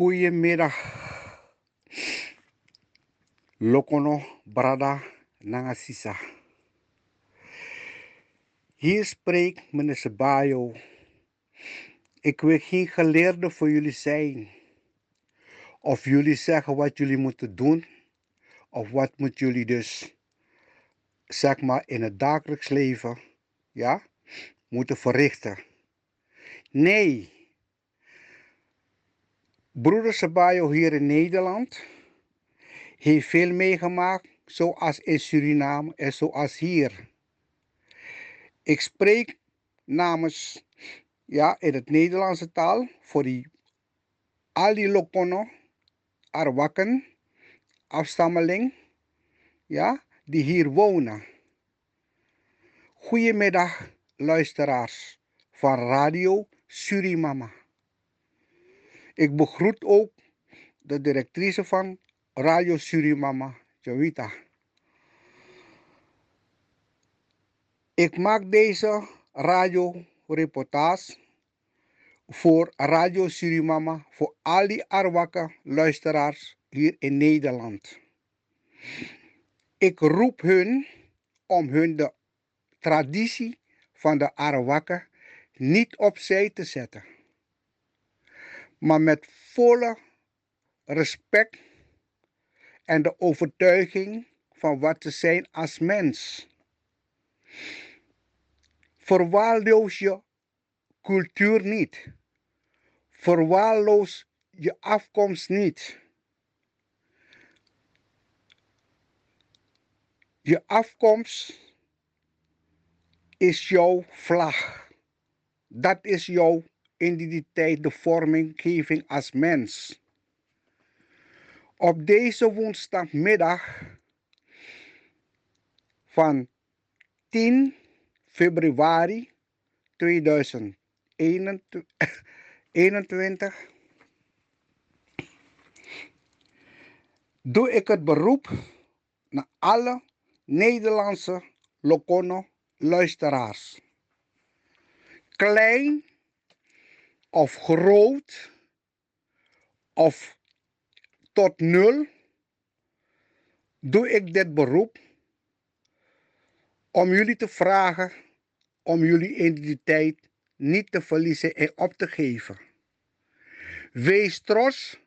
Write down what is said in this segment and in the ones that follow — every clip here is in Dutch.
Goedemiddag. Lokono Brada Nangasisa. Hier spreekt meneer Sebayo. Ik wil geen geleerde voor jullie zijn. Of jullie zeggen wat jullie moeten doen. Of wat moeten jullie dus, zeg maar, in het dagelijks leven, ja, moeten verrichten. Nee. Broeder Sabayo hier in Nederland heeft veel meegemaakt, zoals in Suriname en zoals hier. Ik spreek namens, ja, in het Nederlandse taal voor die, al die Lokono, Arwakken, afstammeling, ja, die hier wonen. Goedemiddag, luisteraars van Radio Surimama. Ik begroet ook de directrice van Radio Surimama, Jawita. Ik maak deze radioreportage voor Radio Surimama voor al die Arwakke luisteraars hier in Nederland. Ik roep hun om hun de traditie van de Arawakken niet opzij te zetten, maar met volle respect en de overtuiging van wat ze zijn als mens. Verwaarloos je cultuur niet. Verwaarloos je afkomst niet. Je afkomst is jouw vlag. Dat is jouw identiteit, de vorminggeving als mens. Op deze woensdagmiddag van 10 februari 2021 doe ik het beroep naar alle Nederlandse Lokono luisteraars. Klein of groot of tot nul doe ik dit beroep om jullie te vragen om jullie identiteit niet te verliezen en op te geven. Wees trots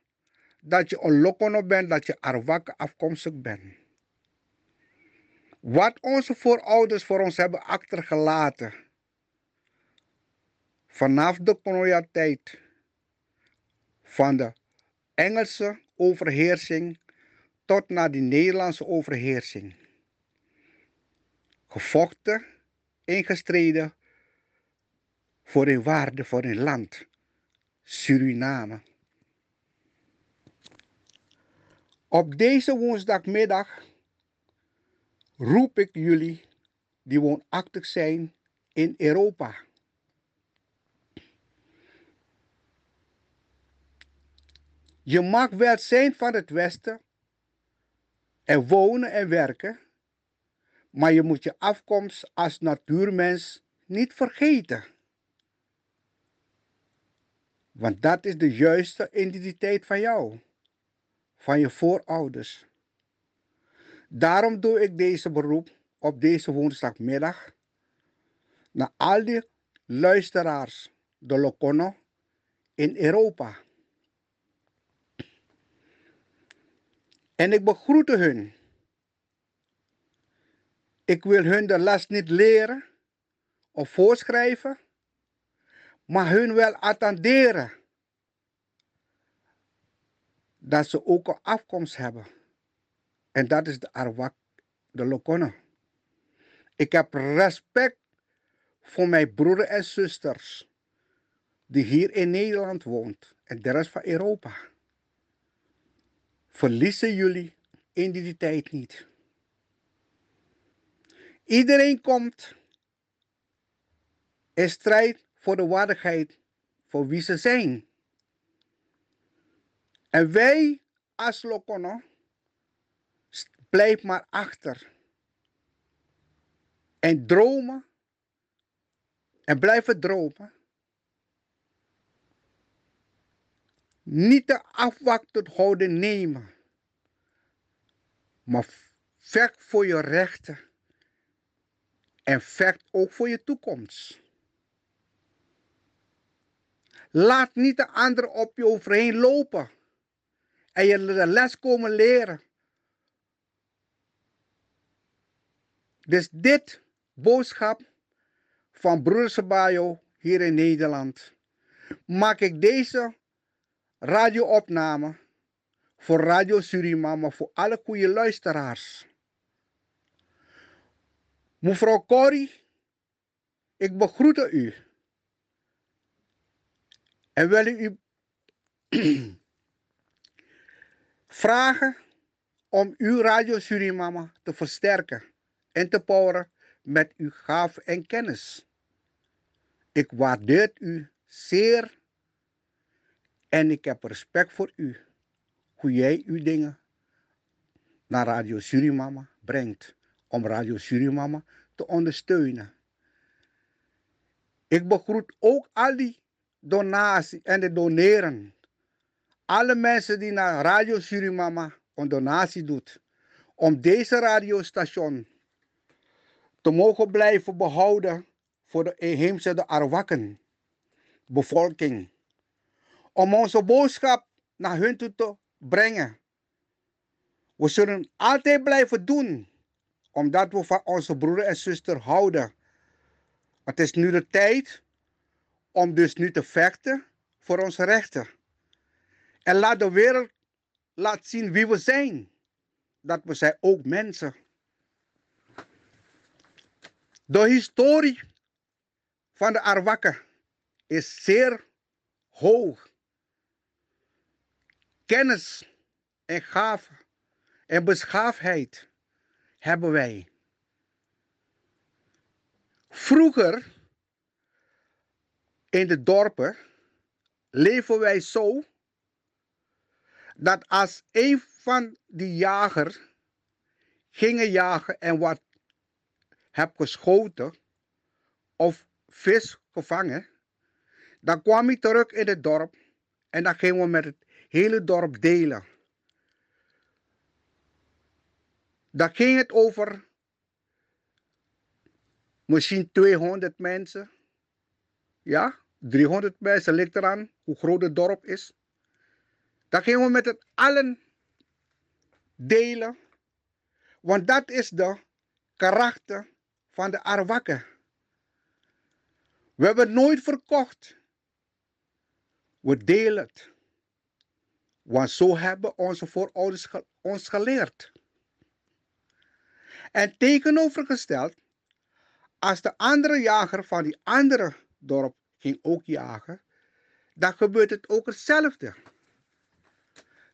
dat je een Lokono bent, dat je Arwakke afkomstig bent. Wat onze voorouders voor ons hebben achtergelaten. Vanaf de kolonialiteit van de Engelse overheersing tot naar de Nederlandse overheersing. Gevochten, ingestreden voor hun waarde, voor hun land, Suriname. Op deze woensdagmiddag roep ik jullie die woonachtig zijn in Europa. Je mag wel zijn van het Westen en wonen en werken, maar je moet je afkomst als natuurmens niet vergeten. Want dat is de juiste identiteit van jou, van je voorouders. Daarom doe ik deze beroep op deze woensdagmiddag naar al die luisteraars, de Locono, in Europa. En ik begroete hun. Ik wil hun de les niet leren of voorschrijven, maar hun wel attenderen dat ze ook een afkomst hebben. En dat is de Arwak, de Lokono. Ik heb respect voor mijn broers en zusters die hier in Nederland woont en de rest van Europa. Verliezen jullie identiteit niet. Iedereen komt in strijd voor de waardigheid voor wie ze zijn. En wij als Lokono blijf maar achter. En dromen. En blijven dromen. Niet de afwachtend houden nemen. Maar vecht voor je rechten. En vecht ook voor je toekomst. Laat niet de ander op je overheen lopen. En je de les komen leren. Dus dit boodschap van broeder Sabayo hier in Nederland maak ik deze radioopname voor Radio Suriname, voor alle goede luisteraars. Mevrouw Corrie, ik begroet u. En wil u vragen om uw Radio Suriname te versterken en te poweren met uw gaaf en kennis. Ik waardeer u zeer en ik heb respect voor u, hoe jij uw dingen naar Radio Surimama brengt, om Radio Surimama te ondersteunen. Ik begroet ook al die donatie en de doneren. Alle mensen die naar Radio Surimama een donatie doet, om deze radiostation te mogen blijven behouden voor de inheemse de Arwakken bevolking. Om onze boodschap naar hun toe te brengen. We zullen altijd blijven doen, omdat we van onze broer en zuster houden. Het is nu de tijd om dus nu te vechten voor onze rechten. En laat de wereld laten zien wie we zijn. Dat we zijn ook mensen. De historie van de Arwakken is zeer hoog. Kennis en gave en beschaafdheid hebben wij. Vroeger in de dorpen leven wij zo dat als een van die jagers gingen jagen en wat heb geschoten of vis gevangen, dan kwam hij terug in het dorp en dan gingen we met het hele dorp delen. Dan ging het over misschien 200 mensen. Ja, 300 mensen ligt eraan hoe groot het dorp is. Dan gingen we met het allen delen. Want dat is de karakter van de Arwakken. We hebben het nooit verkocht. We delen het. Want zo hebben onze voorouders ons geleerd. En tegenovergesteld, als de andere jager van die andere dorp ging ook jagen, dan gebeurt het ook hetzelfde.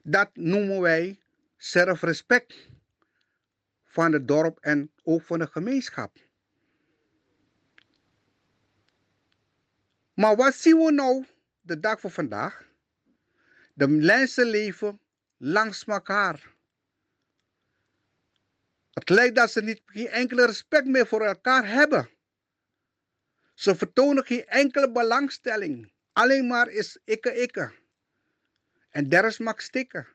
Dat noemen wij zelfrespect van het dorp en ook van de gemeenschap. Maar wat zien we nou de dag van vandaag? De mensen leven langs elkaar. Het lijkt dat ze niet, geen enkele respect meer voor elkaar hebben. Ze vertonen geen enkele belangstelling. Alleen maar is ikke ikke. En der is mag stikken.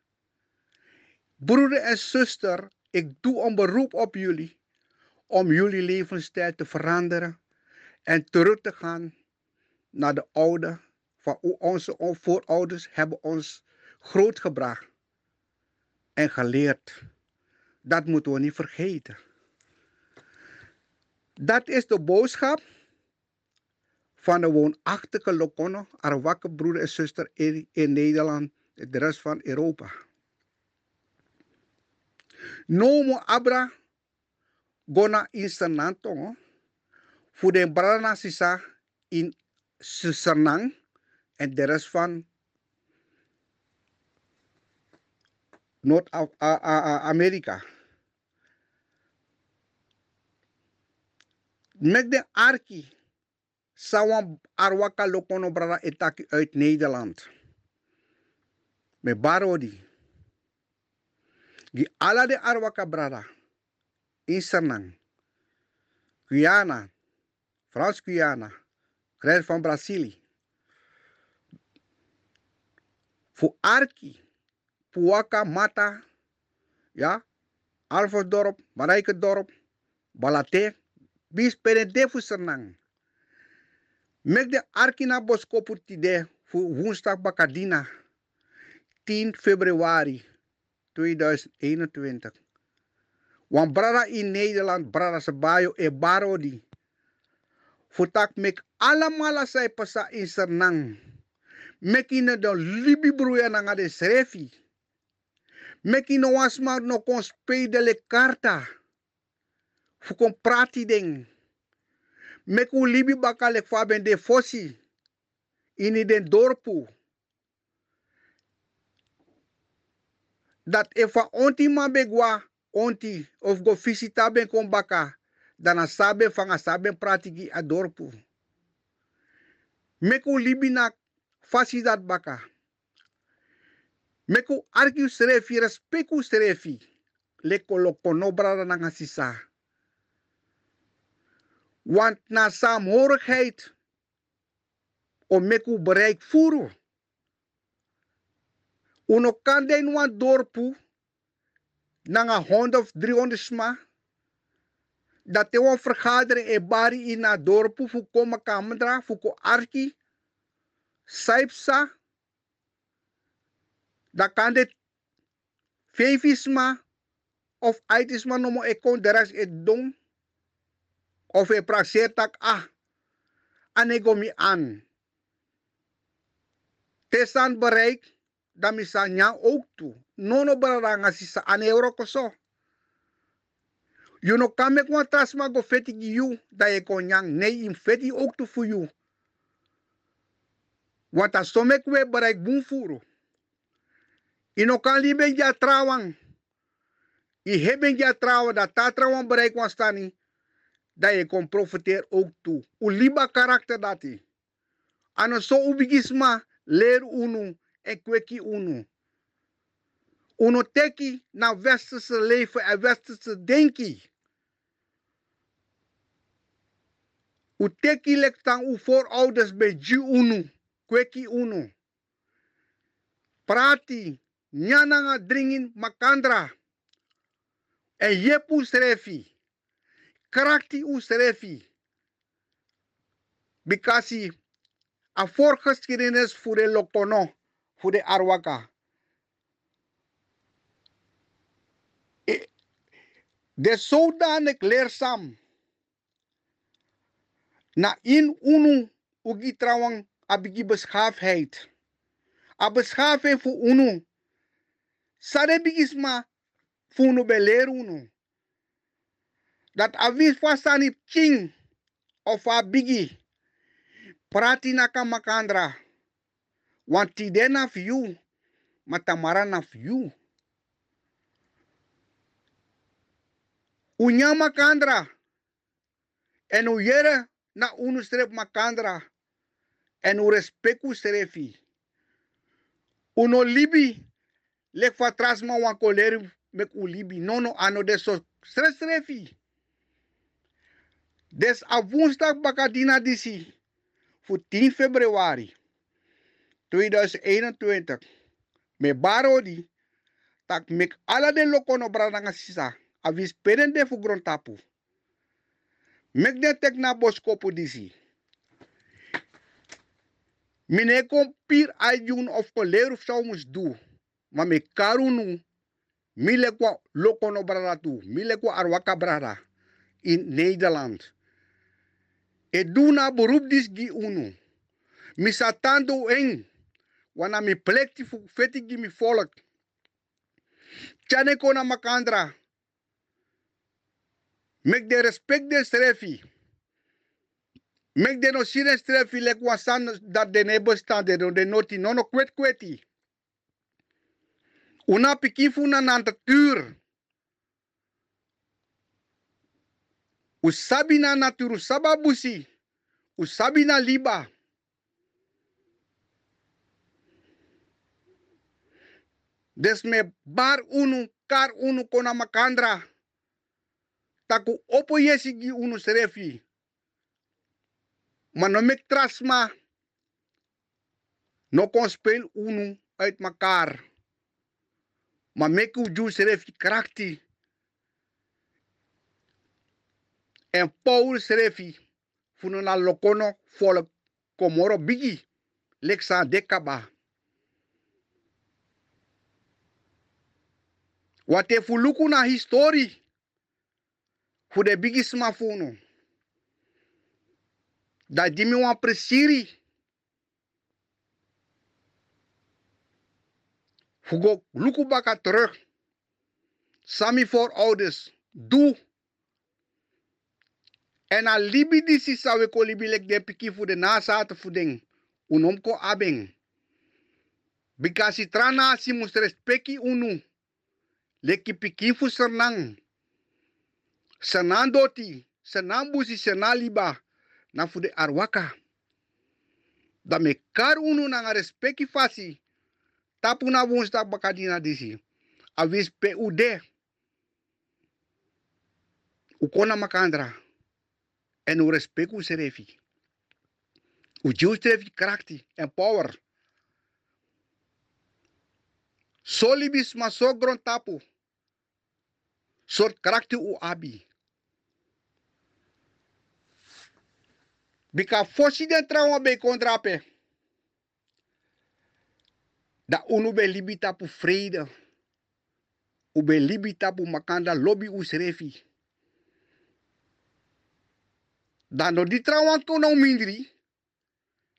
Broeder en zuster Ik doe een beroep op jullie om jullie levensstijl te veranderen en terug te gaan naar de oude, van onze voorouders hebben ons grootgebracht en geleerd. Dat moeten we niet vergeten. Dat is de boodschap van de woonachtige Lokono, Arwakke broeder en zuster in, in Nederland de rest van Europa. Nomo abra gona instananto voor de brana sisa in Susanang en de rest van Noord-Amerika. Met de arki sawan arwaka lokono brada etaki uit Nederland. Me barodi. Gi ala de arwaka brada. In. Guyana. Frans Guyana. Krijg van Brazilië. Voor Arki. Puaka Mata. Ja. Alversdorp. Marijkendorp. Balate. Bis penede voor Sanang. Mek de Arkina Boskopurtide voor woensdag Bakadina 10 februari 2021. Want brada in Nederland, brada Sabayo e Barodi. Futak mek alamala say pasa in Sernang. Mek ina de libi bruya na de srefi. Mek ina wasma no kon spede le carta. Fukon prati ding. Mek u libi bakale faben de fosi. Ini den dorpu. Dat efa onti mabegwa onti of go visita ben kon baka. Dan sabe fanga sabe pratiki a dorpu. Meku libi na fasi dat baka. Meku arkiu serefi respeku serefi. Leko loko brada na sisa. Want na saamhorigheid om meku bereik voeren. Uno kan den wan dorpu nanga 100 of 300 sma. Dat te wan vergaderen e bari in na dorpu fu koma kamendra fu ko arki. Saipsa. Dat kan dit vijfisma of aitisma nomo e kon deras e dong. Of e prasetak ah. Anegomi an. Tesan bereik dan misalnya ook tu. Nono baranga sisa ane euro koso. You no kame kwa tasma go feti you da e konyang nei im feti ook tu fu you. Want as somek we bereik bun furo. Ino kan libe ja trawang. I hebben ja trawa da ta trawang bereik wan stani. Da je kon profiteer ook toe. U liba karakter dati. Ano so ubigisma leer unu en kweki unu. Uno teki na westerse leven en westerse denki. U teki lek tang u voorouders bij ji unu, kweki unu. Prati, nyananga dringin makandra. En yepu srefi. Karakti u srefi. Bikasi a voorgeschiedenis voor de Lokono voor de Arwaka. De zodanig leerzaam. Na in unu ugi trouwang abigi beschaafdheid. A beschaafdheid voor unu. Sade bigisma voor unu beleer unu. Dat avis fasani king of a bigi. Naka makandra. Want tide na you, matamara na you. Unya makandra. En u yere na unu strep makandra. En u respeku strefi. Uno libi. Lek fa trasma wan koleri mek u libi. No no ano de so. Des a bakadina disi. Voor 10 februari. 2021 me barodi tak mek ala de lokono brada nga sisa avis penende fu grontapu. Mek de tek na boskopu disi. Mine kom pir ayun of koler of saumus du. Ma me karunu mile kwa lokono braratu, mile kwa arwaka brara in Nederland. E duna beroep dis gi unu. Mi satando eng. Wana mi plekti fu feti gi mi volk. Chane kona makandra. Mek de respect de strefi. Mek de no sire strefi lek wasan dat de nebo stande no de noti nono kwet kweti. Una pikifu na natuur. Usabi na naturu sababusi. Usabi na liba. Desme bar unu kar unu kona makandra. Taku opo yesi gi unu serefi. Maar no mek trasma. No kon speel unu uit mekaar. Maar mek u ju serefi krakti. En Paul serefi. Funo na lokono volk komoro bigi. Leksa dekaba. Wate fuluku na histori. Fu de bigi smafuno. Dimi wan presiri. Fugo luku baka terug. Sami voorouders. Doe. En a libi disi sawe ko libi lek de piki fu de nazaten fu ding. Unom ko abeng. Bikasi trana si mus respecti unu. Leki piki fu sernang. Senandoti. Senambusi senaliba. Na fu de arwaka. Da me kar unu na respecti fasi. Tapu na woensdag bakadina disi. Awis PUD. Ukona makandra. En u respect u serefi. U jiu serefi krakti en power. Solibis ma so gron tapu. Sort krakti u abi. Bika fosi den trauma be kontrape. Da unu be libi tapu vrede. U be libi tapu makanda lobby u serefi. Dan no di trauma to no mindri.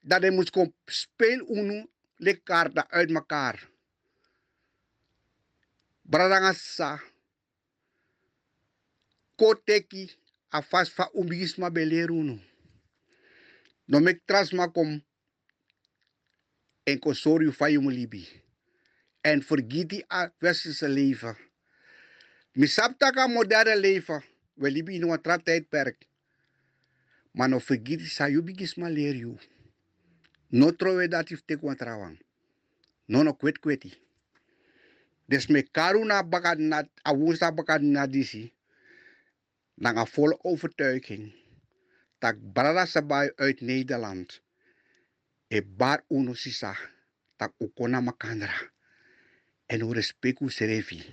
Dat de moest kom speel unu le karta uit mekaar. Bradangasa. Koteki afas fa umbisma belerunu. No mek trasma kom en kosoriu fa je libi. En vergiet die a westerse leven. Misaptaka moderne leven. We libi in een tijdperk. Maar no vergiet die sa yubigis maleriu. No trowe dat if te kwantrawang. No no kwet kweti. Des me karu na bakad na awusa bakad na disi. Nanga volle overtuiging. Tak brada sabay uit Nederland. E bar uno sisa. Tak ukona makandra. En u respect u serefi.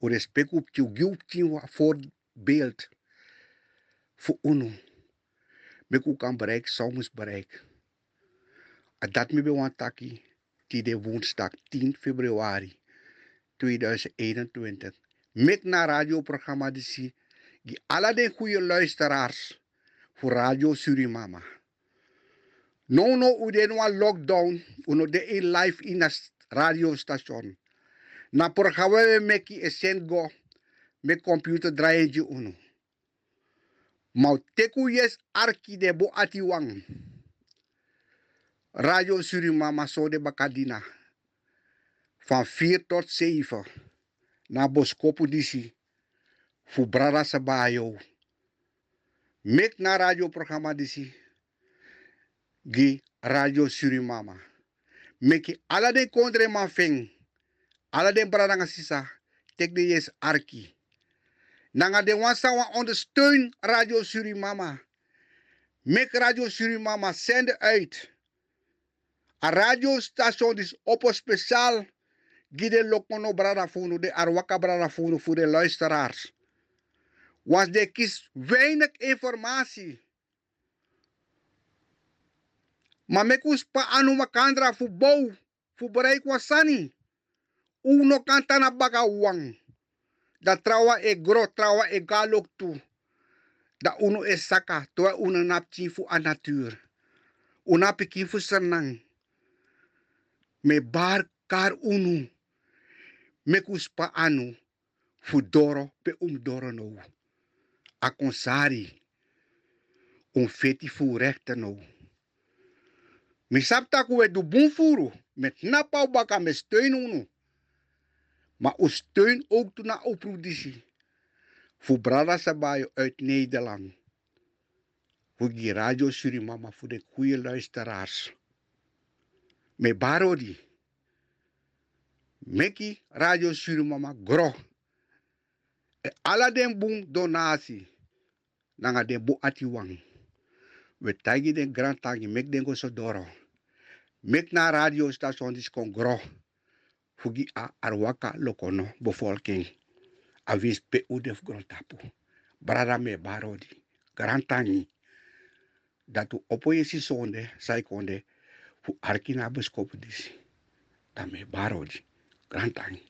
U respect u tju giu voorbeeld. Voor uno. Mek kan bereiken, soms bereiken. En dat me bewan taki. Die de woensdag 10 februari 2021. Mek na radioprogramma die si. Die alle de goede luisteraars. Voor Radio Surimama. No no u wan lockdown. Uno de in live in a radiostation. Na programma we meki esen go. Me computer draaien je uno. Mau teku yes arki de bo ati wang. Radio Surimama so de bakadina. Van 4 tot 7. Na boskopu disi. Fu brada sabayo. Mek na radioprogramma disi. Gi Radio Surimama. Meki ala de kondre ma feng. Ala de brada nga sisa. Tek de yes arki. Nanga de wansa wa ondersteun Radio Surimama. Mek Radio Surimama zenden uit. A radiostation is op een speciaal. Gide lokono brada de arwaka brada voor de luisteraars. Want er kiest weinig informatie. Maar me kus pa anu makandra fu bou, fu bereik wasani. Uno kanta na baga wang. Da trawa e gro, trawa e galok tu. Da uno e saka, toa uno napchi fu a natuur. Una fu senang. Me bar kar unu. Me kus pa anu fu doro pe um doro no. A konsari. Um feti fu rechte no. Mi sapta ku we du bun furu. Met napau baka me steun unu. Maar u steun ook toe naar oproepditie. Voor Brada Sabayo uit Nederland. Voor die Radio Surimama, voor de goede luisteraars. Me barodi. Meki Radio Surimama gro. Ala den boom donasi. Nanga den bo atiwang. We tagi den grand tagi, mek den go doro Mek na radio station dis kon gro fugi a arwaka lokono bevolking. Avis pe udef grontapu. Brada me barodi. Garantangi. Datu opoyesi sonde, saikonde, fu arkina beskopu disi. tame barodi. Garantangi.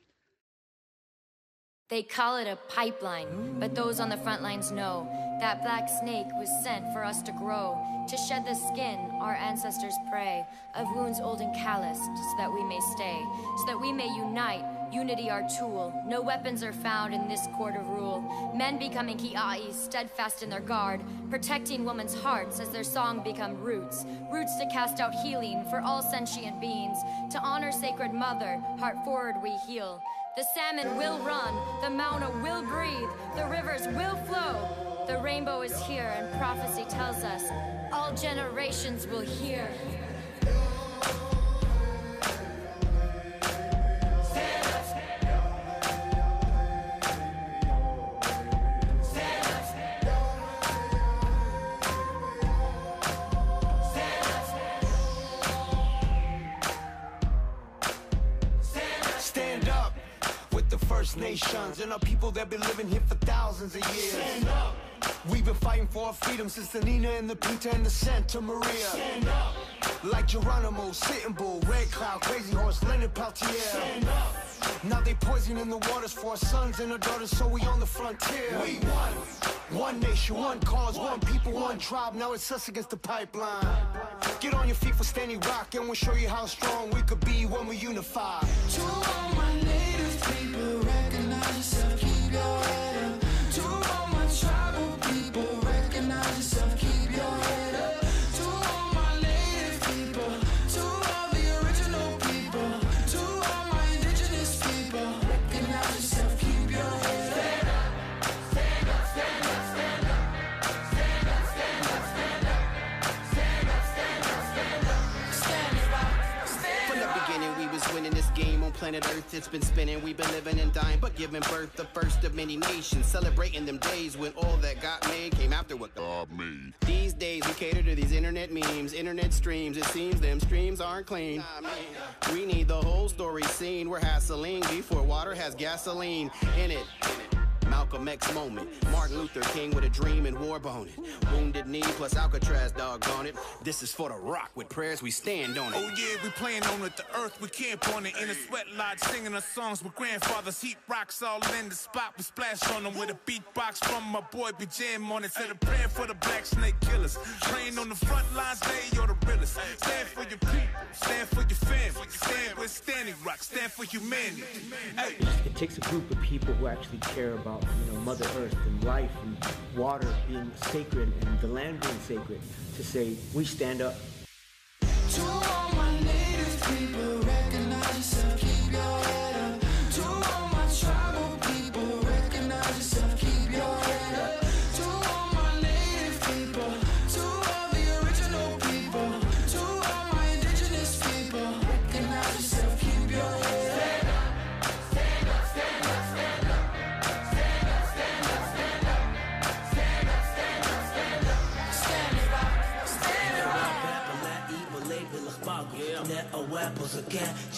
They call it a pipeline, but those on the front lines know that black snake was sent for us to grow, to shed the skin our ancestors pray, of wounds old and calloused, so that we may stay, so that we may unite, unity our tool. No weapons are found in this court of rule. Men becoming ki'ai, steadfast in their guard, protecting women's hearts as their song become roots, roots to cast out healing for all sentient beings, to honor sacred mother, heart forward we heal. The salmon will run, the Mauna will breathe, the rivers will flow. The rainbow is here, and prophecy tells us all generations will hear. And our people that been living here for thousands of years. Stand up. We've been fighting for our freedom since the Nina and the Pinta and the Santa Maria. Stand up. Like Geronimo, Sitting Bull, Red Cloud, Crazy Horse, Leonard Peltier. Stand up. Now they poisoning the waters for our sons and our daughters, so we on the frontier. We won. One nation, one cause, one people, one tribe. Now it's us against the pipeline. Get on your feet for standing rock, and we'll show you how strong we could be when we unify. Planet Earth. It's been spinning, we've been living and dying, but giving birth the first of many nations. Celebrating them days when all that got made came after what God ah, made. These days, we cater to these internet memes, internet streams. It seems them streams aren't clean. We need the whole story seen where hassling before water has gasoline in it. Malcolm X moment. Martin Luther King with a dream and war bone it. Wounded knee plus Alcatraz doggone it. This is for the rock with prayers we stand on it. Oh yeah, we playing on it. The earth we camp on it. In a sweat lodge, singing our songs with grandfathers. Heat rocks all in the spot. We splash on them with a beatbox from my boy. We jam on it. Said a prayer for the black snake killers. Praying on the front lines, they you're the realest. Stand for your people, stand for your family. Stand with Standing Rock, stand for humanity. Hey. It takes a group of people who actually care about, you know, Mother Earth and life and water being sacred and the land being sacred to say, we stand up.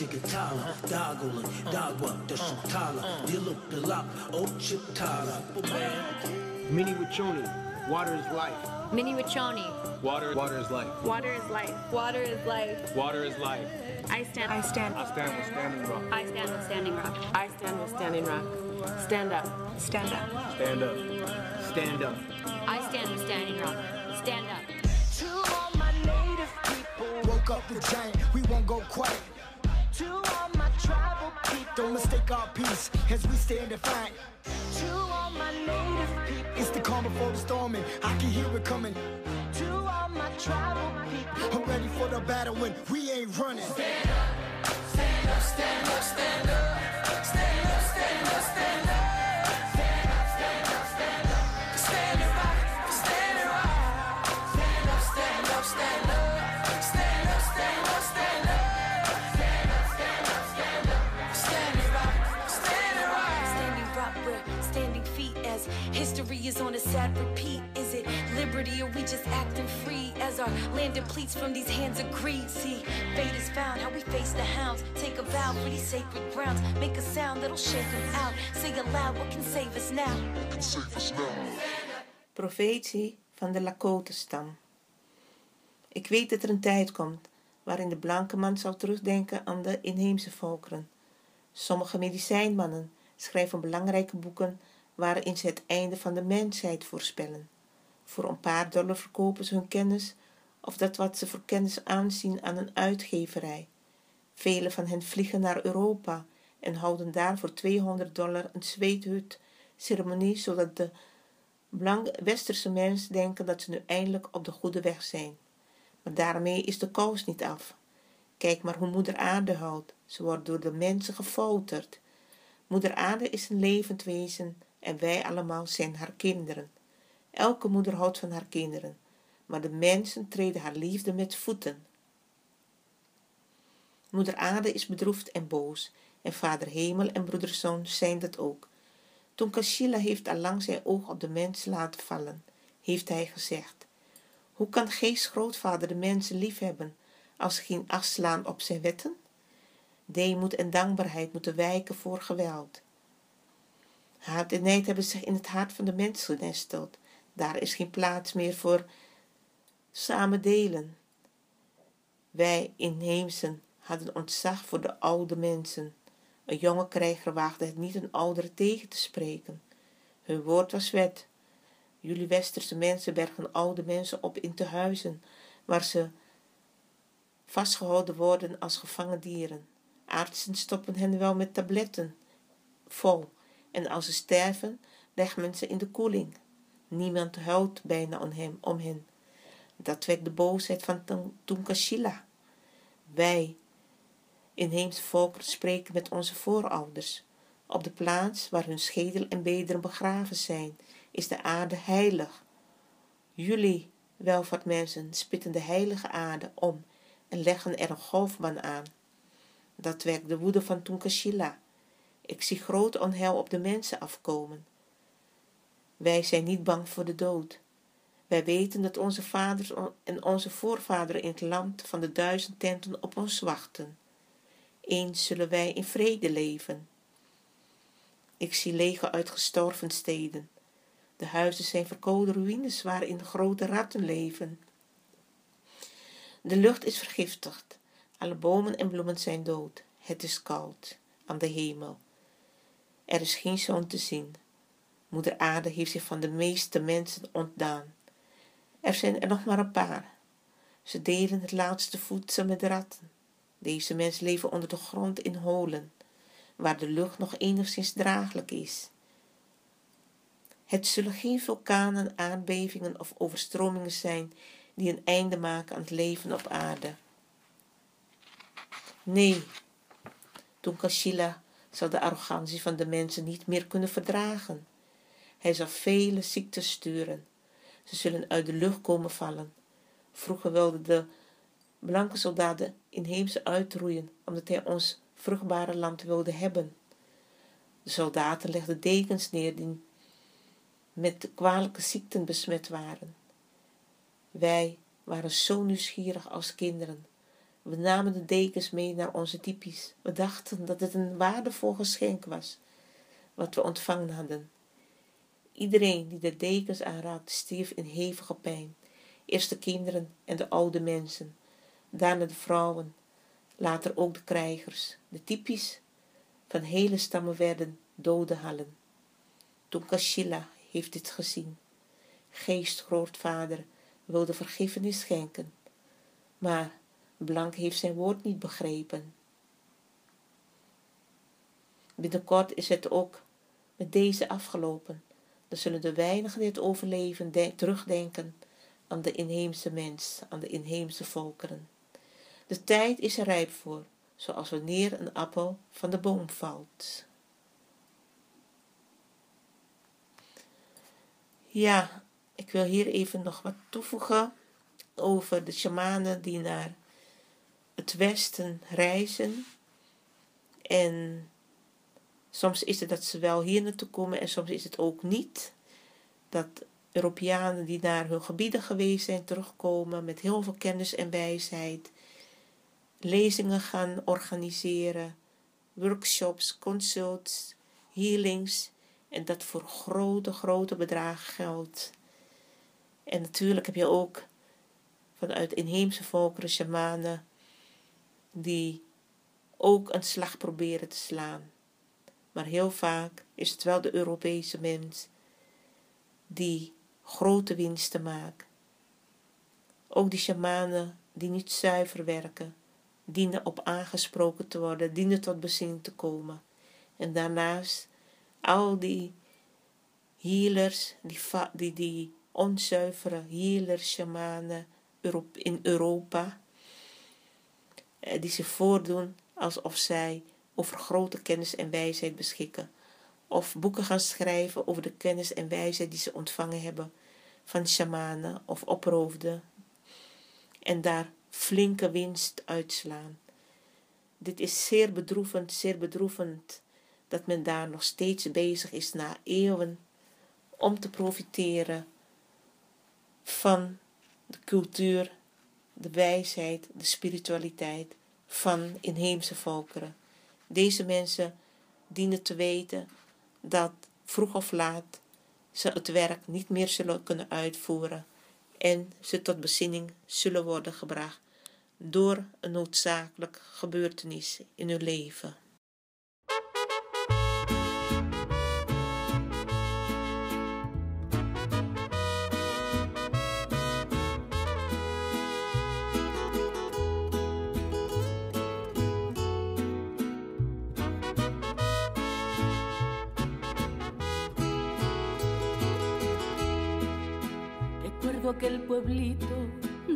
A cat, chikatala, doggle, dogwa, the shutala, diluk, the o chitala. Minnie Wachoni, water is life. Minnie Wachoni. Water, water is life. Water is life. Water is life. Water is life. I stand. I stand. I stand with Standing Rock. I stand with Standing Rock. I stand with Standing Rock. Stand up. Stand up. Stand up. Stand up. I stand with Standing Rock. Stand up. To all my native people, woke up the giant, we won't go quiet. To all my tribal people, don't mistake our peace as we stand defiant. To all my native people, it's the calm before the storm, and I can hear it coming. To all my tribal people, I'm ready for the battle when we ain't running. Stand up, stand up, stand up, stand up, repeat. Is it liberty or we just acting free as our land depletes from these hands of greed? See, fate is found, how we face the hounds. Take a vow for these sacred grounds. Make a sound that'll shake them out. Say aloud, what can save us now? Profetie van de Lakota-stam. Ik weet dat er een tijd komt waarin de blanke man zal terugdenken aan de inheemse volkeren. Sommige medicijnmannen schrijven belangrijke boeken waarin ze het einde van de mensheid voorspellen. Voor een paar dollar verkopen ze hun kennis of dat wat ze voor kennis aanzien aan een uitgeverij. Velen van hen vliegen naar Europa en houden daar voor 200 dollar een zweethut ceremonie zodat de westerse mensen denken dat ze nu eindelijk op de goede weg zijn. Maar daarmee is de kous niet af. Kijk maar hoe moeder aarde houdt. Ze wordt door de mensen gefolterd. Moeder aarde is een levend wezen en wij allemaal zijn haar kinderen. Elke moeder houdt van haar kinderen, maar de mensen treden haar liefde met voeten. Moeder aarde is bedroefd en boos en vader hemel en broederzoon zijn dat ook. Toen Kashila heeft allang zijn oog op de mens laten vallen, heeft hij gezegd, hoe kan geestgrootvader de mensen liefhebben als ze geen acht slaan op zijn wetten? Deemoed en dankbaarheid moeten wijken voor geweld. Haat en nijd hebben zich in het hart van de mens genesteld. Daar is geen plaats meer voor samen delen. Wij inheemsen hadden ontzag voor de oude mensen. Een jonge krijger waagde het niet een oudere tegen te spreken. Hun woord was wet. Jullie westerse mensen bergen oude mensen op in tehuizen, waar ze vastgehouden worden als gevangen dieren. Artsen stoppen hen wel met tabletten vol en als ze sterven, legt men ze in de koeling. Niemand huilt bijna om, hem, om hen. Dat wekt de boosheid van Tunkashila. Wij, inheemse volkeren, spreken met onze voorouders. Op de plaats waar hun schedel en bederen begraven zijn, is de aarde heilig. Jullie, welvaartmensen, spitten de heilige aarde om en leggen er een golfbaan aan. Dat werkt de woede van Tunkashila. Ik zie groot onheil op de mensen afkomen. Wij zijn niet bang voor de dood. Wij weten dat onze vaders en onze voorvaderen in het land van de duizend tenten op ons wachten. Eens zullen wij in vrede leven. Ik zie lege uitgestorven steden. De huizen zijn verkoolde ruïnes waarin grote ratten leven. De lucht is vergiftigd. Alle bomen en bloemen zijn dood. Het is koud aan de hemel. Er is geen zon te zien. Moeder Aarde heeft zich van de meeste mensen ontdaan. Er zijn er nog maar een paar. Ze delen het laatste voedsel met ratten. Deze mensen leven onder de grond in holen, waar de lucht nog enigszins draaglijk is. Het zullen geen vulkanen, aardbevingen of overstromingen zijn die een einde maken aan het leven op aarde. Nee, toen Kashila zal de arrogantie van de mensen niet meer kunnen verdragen. Hij zal vele ziektes sturen. Ze zullen uit de lucht komen vallen. Vroeger wilden de blanke soldaten inheemse uitroeien, omdat hij ons vruchtbare land wilde hebben. De soldaten legden dekens neer die met kwalijke ziekten besmet waren. Wij waren zo nieuwsgierig als kinderen. We namen de dekens mee naar onze typies. We dachten dat het een waardevol geschenk was, wat we ontvangen hadden. Iedereen die de dekens aanraakte stierf in hevige pijn. Eerst de kinderen en de oude mensen, daarna de vrouwen, later ook de krijgers. De typisch van hele stammen werden dodenhallen. Tunkashila heeft dit gezien. Geestgrootvader wilde vergiffenis schenken, maar Blank heeft zijn woord niet begrepen. Binnenkort is het ook met deze afgelopen. Dan zullen de weinigen die het overleven de- terugdenken aan de inheemse mens, aan de inheemse volkeren. De tijd is er rijp voor, zoals wanneer een appel van de boom valt. Ja, ik wil hier even nog wat toevoegen over de shamanen die naar het westen reizen. En soms is het dat ze wel hier naartoe komen en soms is het ook niet. Dat Europeanen die naar hun gebieden geweest zijn terugkomen met heel veel kennis en wijsheid. Lezingen gaan organiseren, workshops, consults, healings. En dat voor grote, grote bedragen geld. En natuurlijk heb je ook vanuit inheemse volkeren, shamanen, die ook een slag proberen te slaan. Maar heel vaak is het wel de Europese mens die grote winsten maakt. Ook die shamanen die niet zuiver werken, dienen op aangesproken te worden, dienen tot bezinning te komen. En daarnaast al die healers, die, die, die onzuivere healers, shamanen in Europa, die zich voordoen alsof zij over grote kennis en wijsheid beschikken. Of boeken gaan schrijven over de kennis en wijsheid die ze ontvangen hebben van shamanen of oproofden. En daar flinke winst uitslaan. Dit is zeer bedroevend, zeer bedroevend dat men daar nog steeds bezig is na eeuwen om te profiteren van de cultuur, de wijsheid, de spiritualiteit van inheemse volkeren. Deze mensen dienen te weten dat vroeg of laat ze het werk niet meer zullen kunnen uitvoeren en ze tot bezinning zullen worden gebracht door een noodzakelijk gebeurtenis in hun leven.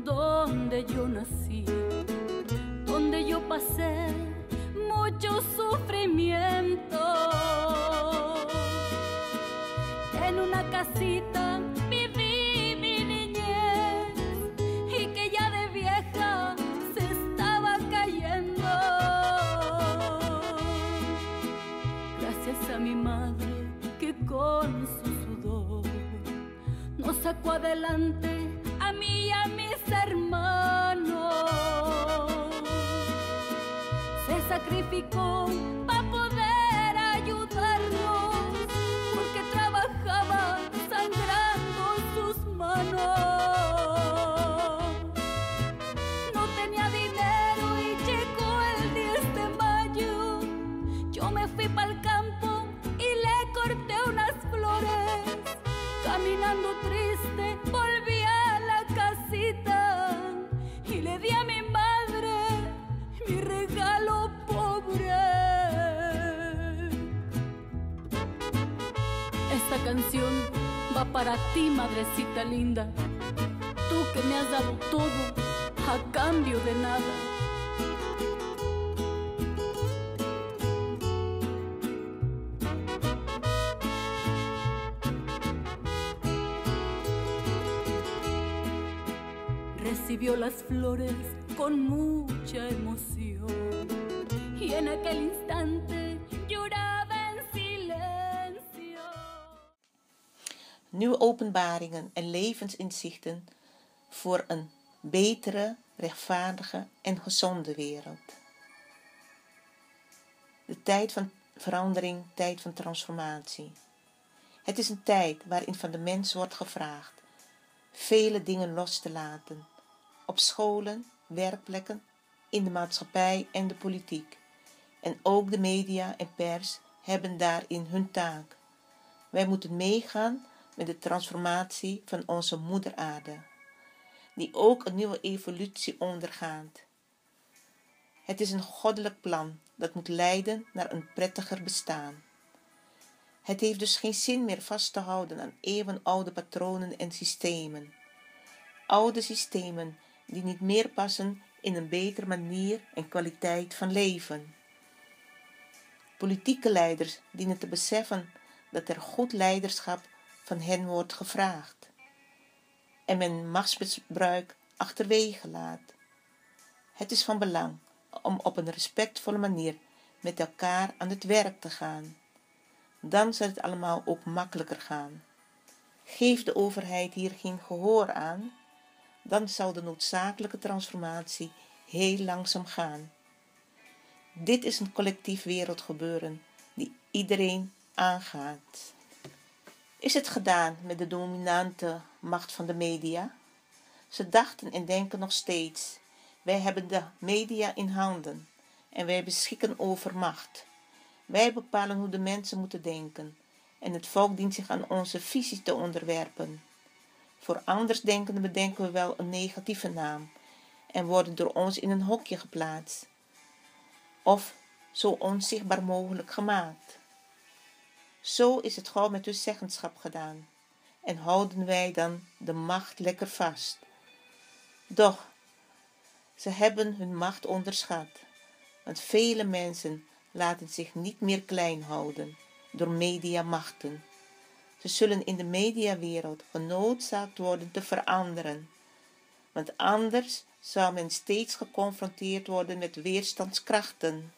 Donde yo nací, donde yo pasé mucho sufrimiento. En una casita viví mi niñez y que ya de vieja se estaba cayendo. Gracias a mi madre que con su sudor nos sacó adelante sacrificou para ti, madrecita linda. Tú que me has dado todo a cambio de nada. Recibió las flores con mucha emoción Nieuwe openbaringen en levensinzichten voor een betere, rechtvaardige en gezonde wereld. De tijd van verandering, tijd van transformatie. Het is een tijd waarin van de mens wordt gevraagd vele dingen los te laten. Op scholen, werkplekken, in de maatschappij en de politiek. En ook de media en pers hebben daarin hun taak. Wij moeten meegaan met de transformatie van onze moeder aarde, die ook een nieuwe evolutie ondergaat. Het is een goddelijk plan dat moet leiden naar een prettiger bestaan. Het heeft dus geen zin meer vast te houden aan eeuwenoude patronen en systemen. Oude systemen die niet meer passen in een betere manier en kwaliteit van leven. Politieke leiders dienen te beseffen dat er goed leiderschap van hen wordt gevraagd en men machtsmisbruik achterwege laat. Het is van belang om op een respectvolle manier met elkaar aan het werk te gaan. Dan zal het allemaal ook makkelijker gaan. Geeft de overheid hier geen gehoor aan, dan zal de noodzakelijke transformatie heel langzaam gaan. Dit is een collectief wereldgebeuren die iedereen aangaat. Is het gedaan met de dominante macht van de media? Ze dachten en denken nog steeds: wij hebben de media in handen en wij beschikken over macht. Wij bepalen hoe de mensen moeten denken en het volk dient zich aan onze visie te onderwerpen. Voor andersdenkenden bedenken we wel een negatieve naam en worden door ons in een hokje geplaatst of zo onzichtbaar mogelijk gemaakt. Zo is het gauw met hun zeggenschap gedaan en houden wij dan de macht lekker vast. Doch, ze hebben hun macht onderschat, want vele mensen laten zich niet meer klein houden door mediamachten. Ze zullen in de mediawereld genoodzaakt worden te veranderen, want anders zou men steeds geconfronteerd worden met weerstandskrachten.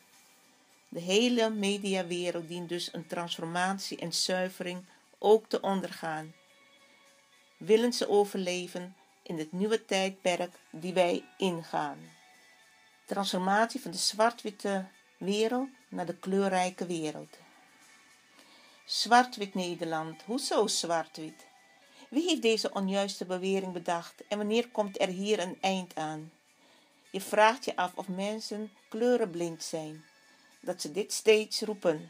De hele mediawereld dient dus een transformatie en zuivering ook te ondergaan. Willen ze overleven in het nieuwe tijdperk die wij ingaan. Transformatie van de zwart-witte wereld naar de kleurrijke wereld. Zwart-wit Nederland, hoezo zwart-wit? Wie heeft deze onjuiste bewering bedacht en wanneer komt er hier een eind aan? Je vraagt je af of mensen kleurenblind zijn, dat ze dit steeds roepen.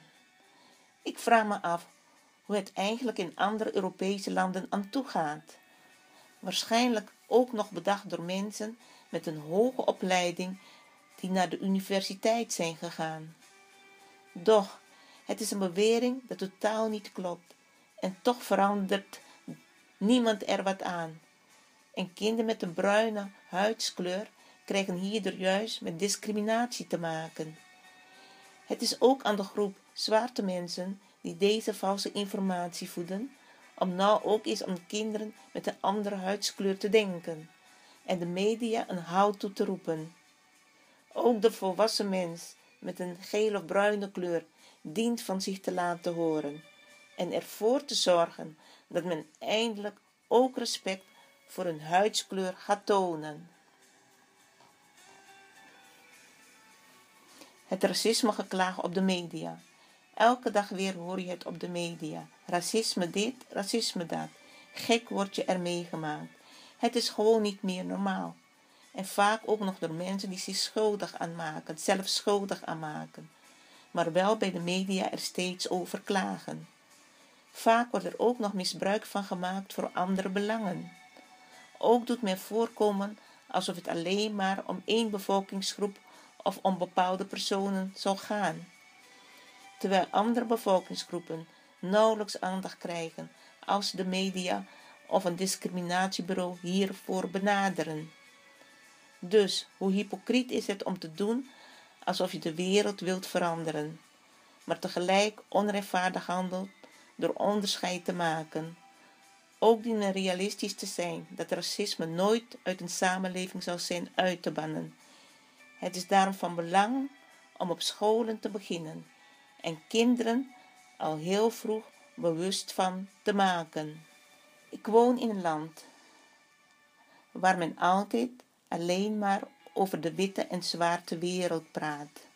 Ik vraag me af hoe het eigenlijk in andere Europese landen aan toe gaat. Waarschijnlijk ook nog bedacht door mensen met een hoge opleiding die naar de universiteit zijn gegaan. Doch, het is een bewering dat totaal niet klopt en toch verandert niemand er wat aan. En kinderen met een bruine huidskleur krijgen hierdoor juist met discriminatie te maken. Het is ook aan de groep zwarte mensen die deze valse informatie voeden, om nou ook eens aan kinderen met een andere huidskleur te denken en de media een hout toe te roepen. Ook de volwassen mens met een geel of bruine kleur dient van zich te laten horen en ervoor te zorgen dat men eindelijk ook respect voor hun huidskleur gaat tonen. Het racisme op de media. Elke dag weer hoor je het op de media. Racisme dit, racisme dat. Gek word je er meegemaakt. Het is gewoon niet meer normaal. En vaak ook nog door mensen die zich schuldig aan maken, zelf schuldig aan maken. Maar wel bij de media er steeds over klagen. Vaak wordt er ook nog misbruik van gemaakt voor andere belangen. Ook doet men voorkomen alsof het alleen maar om één bevolkingsgroep of om bepaalde personen zou gaan, terwijl andere bevolkingsgroepen nauwelijks aandacht krijgen als de media of een discriminatiebureau hiervoor benaderen. Dus hoe hypocriet is het om te doen alsof je de wereld wilt veranderen, maar tegelijk onrechtvaardig handelt door onderscheid te maken. Ook dienen realistisch te zijn dat racisme nooit uit een samenleving zal zijn uit te bannen. Het is daarom van belang om op scholen te beginnen en kinderen al heel vroeg bewust van te maken. Ik woon in een land waar men altijd alleen maar over de witte en zwarte wereld praat,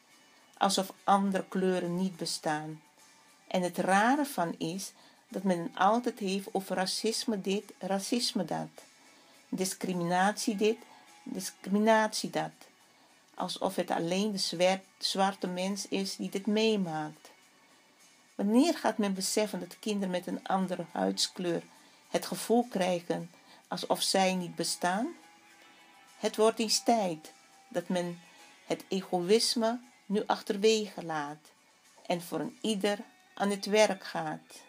alsof andere kleuren niet bestaan. En het rare van is dat men altijd heeft over racisme dit, racisme dat. Discriminatie dit, discriminatie dat. Alsof het alleen de zwarte mens is die dit meemaakt. Wanneer gaat men beseffen dat kinderen met een andere huidskleur het gevoel krijgen alsof zij niet bestaan? Het wordt eens tijd dat men het egoïsme nu achterwege laat en voor een ieder aan het werk gaat.